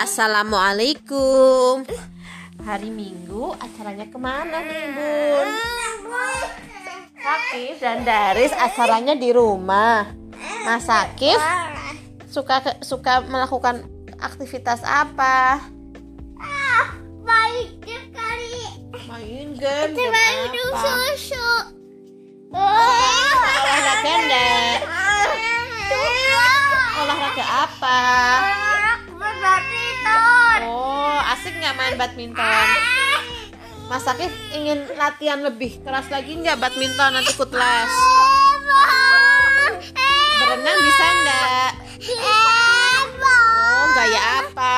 Assalamualaikum. Hari Minggu acaranya ke mana nih Bun? Sakif dan Daris acaranya di rumah. Mas Sakif suka suka melakukan aktivitas apa? Baik sekali. Main game. apa? minum susu. Olahraga enggak? Olahraga apa? Main badminton? Mas Sakif ingin latihan lebih keras lagi nggak badminton nanti ikut les? Berenang bisa nggak? Oh, gaya apa?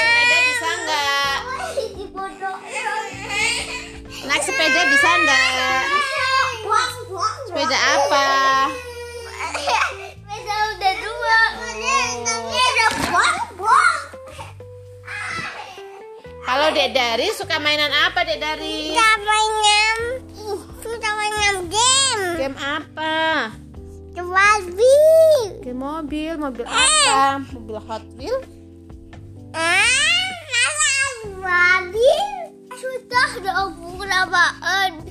Sepeda bisa nggak? Naik sepeda bisa nggak? Kalau Dek Dari suka mainan apa Dek Dari? Suka mainan Suka mainan game Game apa? Game mobil Game mobil, mobil eh. apa? Mobil Hot wheel. Eh, mobil Sudah dong, kenapaan?